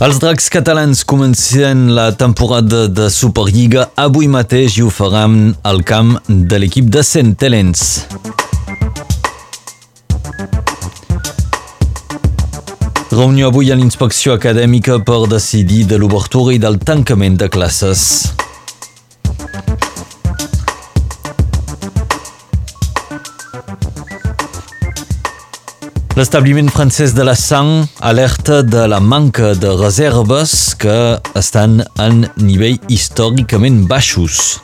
Els dracs catalans comencen la temporada de Superliga avui mateix i ho faran al camp de l'equip de Centelens. Reunió avui a l'inspecció acadèmica per decidir de l'obertura i del tancament de classes. L'establiment francès de la Sang alerta de la manca de reserves que estan en nivell històricament baixos.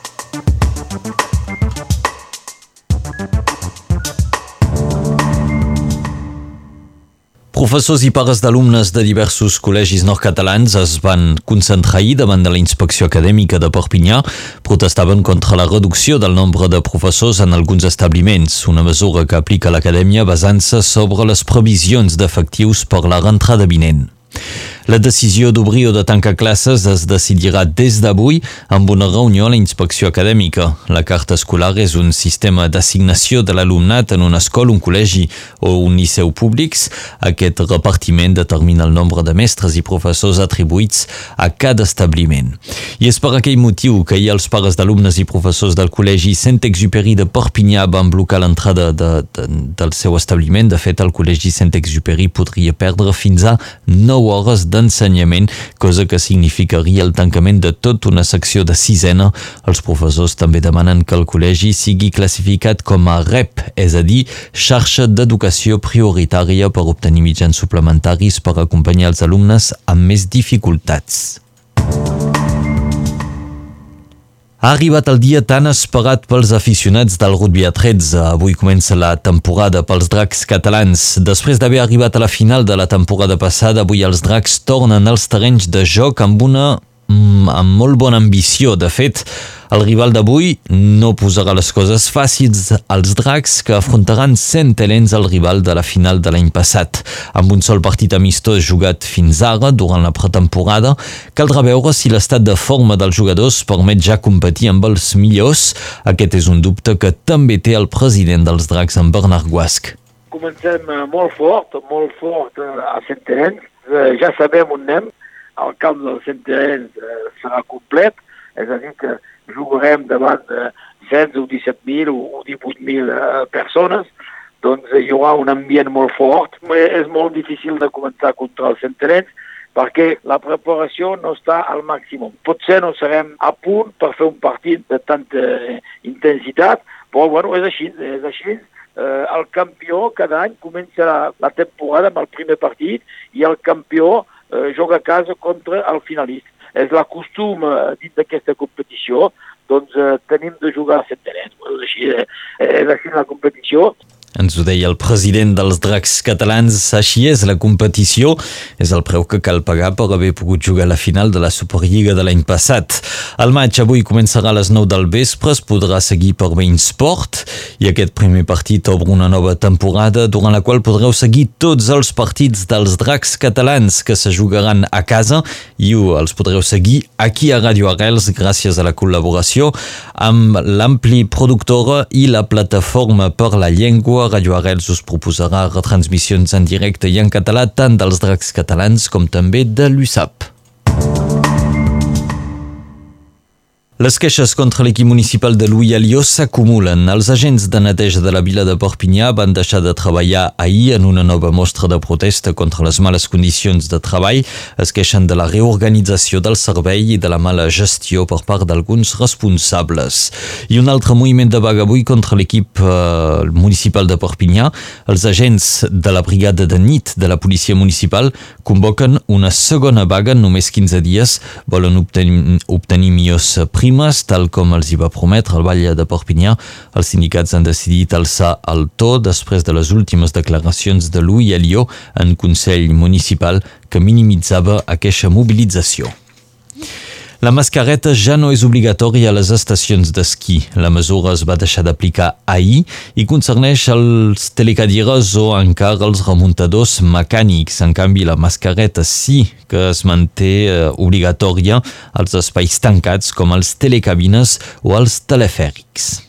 Professors i pares d'alumnes de diversos col·legis nord-catalans es van concentrar ahir davant de la inspecció acadèmica de Perpinyà. Protestaven contra la reducció del nombre de professors en alguns establiments, una mesura que aplica l'acadèmia basant-se sobre les previsions d'efectius per la rentrada vinent. La decisió d'obrir o de tancar classes es decidirà des d'avui amb una reunió a la inspecció acadèmica. La carta escolar és un sistema d'assignació de l'alumnat en una escola, un col·legi o un liceu públics. Aquest repartiment determina el nombre de mestres i professors atribuïts a cada establiment. I és per aquell motiu que hi ha els pares d'alumnes i professors del col·legi Saint-Exupéry de Perpinyà van blocar l'entrada de, de, del seu establiment. De fet, el col·legi Saint-Exupéry podria perdre fins a 9 hores de d'ensenyament, cosa que significaria el tancament de tota una secció de sisena. Els professors també demanen que el col·legi sigui classificat com a REP, és a dir, xarxa d'educació prioritària per obtenir mitjans suplementaris per acompanyar els alumnes amb més dificultats. Ha arribat el dia tan esperat pels aficionats del rugby a 13. Avui comença la temporada pels dracs catalans. Després d'haver arribat a la final de la temporada passada, avui els dracs tornen als terrenys de joc amb una amb molt bona ambició. De fet, el rival d'avui no posarà les coses fàcils als dracs que afrontaran Centelens el rival de la final de l'any passat. Amb un sol partit amistós jugat fins ara, durant la pretemporada, caldrà veure si l'estat de forma dels jugadors permet ja competir amb els millors. Aquest és un dubte que també té el president dels dracs, en Bernard Guasc. Comencem eh, molt fort, molt fort eh, a Centelens. Eh, ja sabem on anem, el camp del Centenens eh, serà complet, és a dir, que jugarem davant de 16 o 17.000 o 18.000 eh, persones, doncs eh, hi haurà un ambient molt fort. És molt difícil de començar contra el Centenens perquè la preparació no està al màxim. Potser no serem a punt per fer un partit de tanta eh, intensitat, però bueno, és així, és així. Eh, el campió cada any comença la, la temporada amb el primer partit i el campió eh, joga a casa contra el finalista. És la costum eh, dins d'aquesta competició, doncs eh, tenim de jugar a centenets. És així, eh, és així la competició. Ens ho deia el president dels dracs catalans, així és la competició, és el preu que cal pagar per haver pogut jugar la final de la Superliga de l'any passat. El maig avui començarà a les 9 del vespre, es podrà seguir per Sport i aquest primer partit obre una nova temporada durant la qual podreu seguir tots els partits dels dracs catalans que se jugaran a casa i els podreu seguir aquí a Radio Arrels gràcies a la col·laboració amb l'ampli productora i la plataforma per la llengua Radio Arrels us proposarà retransmissions en directe i en català tant dels dracs catalans com també de l'USAP. Les queixes contra l'equip municipal de Louis Alió s'acumulen. Els agents de neteja de la vila de Perpinyà van deixar de treballar ahir en una nova mostra de protesta contra les males condicions de treball. Es queixen de la reorganització del servei i de la mala gestió per part d'alguns responsables. I un altre moviment de vaga avui contra l'equip eh, municipal de Perpinyà. Els agents de la brigada de nit de la policia municipal convoquen una segona vaga en només 15 dies. Volen obtenir, obtenir millors prims primes, tal com els hi va prometre el Vall de Perpinyà. Els sindicats han decidit alçar el to després de les últimes declaracions de Louis Elió en Consell Municipal que minimitzava aquesta mobilització. La mascareta ja no és obligatòria a les estacions d'esquí. La mesura es va deixar d'aplicar ahir i concerneix els telecadires o encara els remuntadors mecànics. En canvi, la mascareta sí que es manté eh, obligatòria als espais tancats com els telecabines o els telefèrics.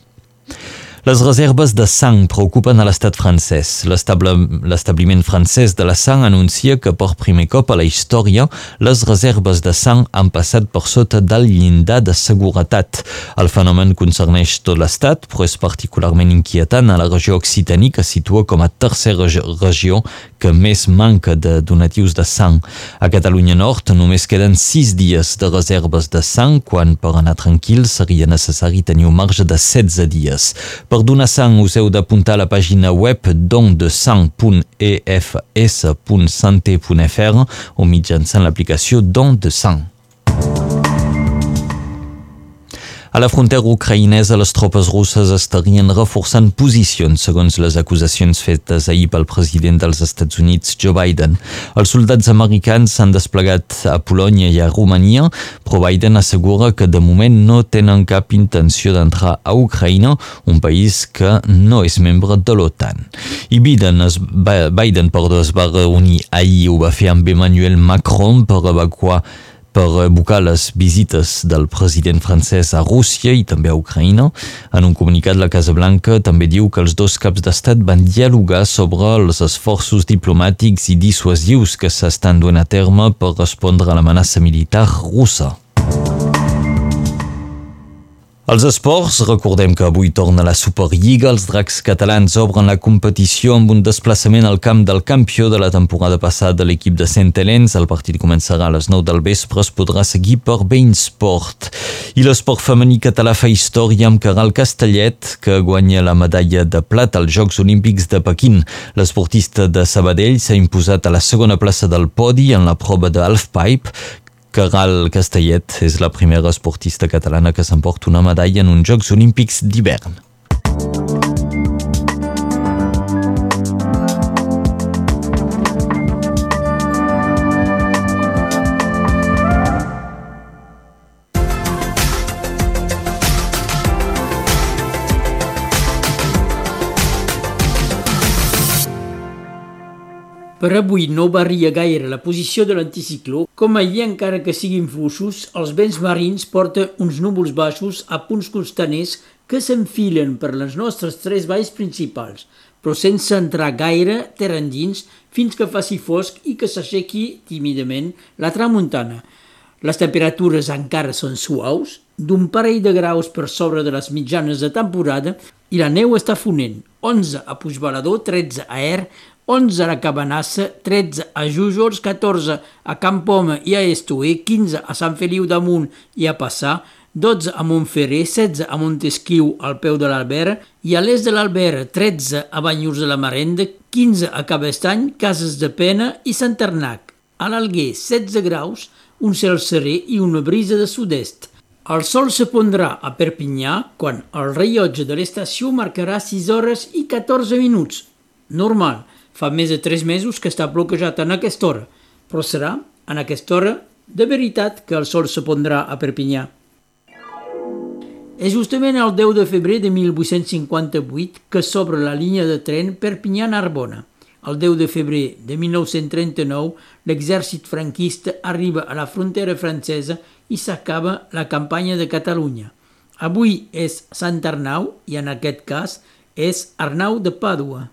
Les reserves de sang preocupen a l'estat francès. L'establiment francès de la sang anuncia que per primer cop a la història les reserves de sang han passat per sota del llindar de seguretat. El fenomen concerneix tot l'estat, però és particularment inquietant a la regió Occitània que situa com a tercera regió que més manca de donatius de sang. A Catalunya Nord només queden sis dies de reserves de sang, quan per anar tranquil seria necessari tenir un marge de 16 dies. Per donar sang us heu d'apuntar a la pàgina web dondesang.efs.santé.fr o mitjançant l'aplicació Don de Sang. A la frontera ucraïnesa, les tropes russes estarien reforçant posicions, segons les acusacions fetes ahir pel president dels Estats Units, Joe Biden. Els soldats americans s'han desplegat a Polònia i a Romania, però Biden assegura que de moment no tenen cap intenció d'entrar a Ucraïna, un país que no és membre de l'OTAN. I Biden, es, Biden perdó, es va reunir ahir, ho va fer amb Emmanuel Macron per evacuar per evocar les visites del president francès a Rússia i també a Ucraïna. En un comunicat, la Casa Blanca també diu que els dos caps d'estat van dialogar sobre els esforços diplomàtics i dissuasius que s'estan duent a terme per respondre a l'amenaça militar russa. Els esports, recordem que avui torna la Superliga, els dracs catalans obren la competició amb un desplaçament al camp del campió de la temporada passada l'equip de Sant Helens. El partit començarà a les 9 del vespre, es podrà seguir per Bein Sport. I l'esport femení català fa història amb Caral Castellet, que guanya la medalla de plata als Jocs Olímpics de Pequín. L'esportista de Sabadell s'ha imposat a la segona plaça del podi en la prova de halfpipe, Caral Castellet és la primera esportista catalana que s'emporta una medalla en uns Jocs Olímpics d'hivern. Per avui no varia gaire la posició de l'anticicló. Com ahir, encara que siguin fluixos, els vents marins porten uns núvols baixos a punts costaners que s'enfilen per les nostres tres valls principals, però sense entrar gaire terra endins fins que faci fosc i que s'aixequi tímidament la tramuntana. Les temperatures encara són suaus, d'un parell de graus per sobre de les mitjanes de temporada i la neu està fonent, 11 a Puigbalador, 13 a Er, 11 a Cabanassa, 13 a Jújors, 14 a Campoma i a Estué, 15 a Sant Feliu d'Amunt i a Passà, 12 a Montferrer, 16 a Montesquiu al peu de l'Albert i a l'est de l'Albert 13 a Banyurs de la Marenda, 15 a Cabestany, Cases de Pena i Sant Arnac. A l'Alguer 16 graus, un cel serè i una brisa de sud-est. El sol se pondrà a Perpinyà quan el rellotge de l'estació marcarà 6 hores i 14 minuts. Normal, Fa més de tres mesos que està bloquejat en aquesta hora, però serà en aquesta hora de veritat que el sol se pondrà a Perpinyà. És justament el 10 de febrer de 1858 que s'obre la línia de tren Perpinyà-Narbona. El 10 de febrer de 1939, l'exèrcit franquista arriba a la frontera francesa i s'acaba la campanya de Catalunya. Avui és Sant Arnau i en aquest cas és Arnau de Pàdua.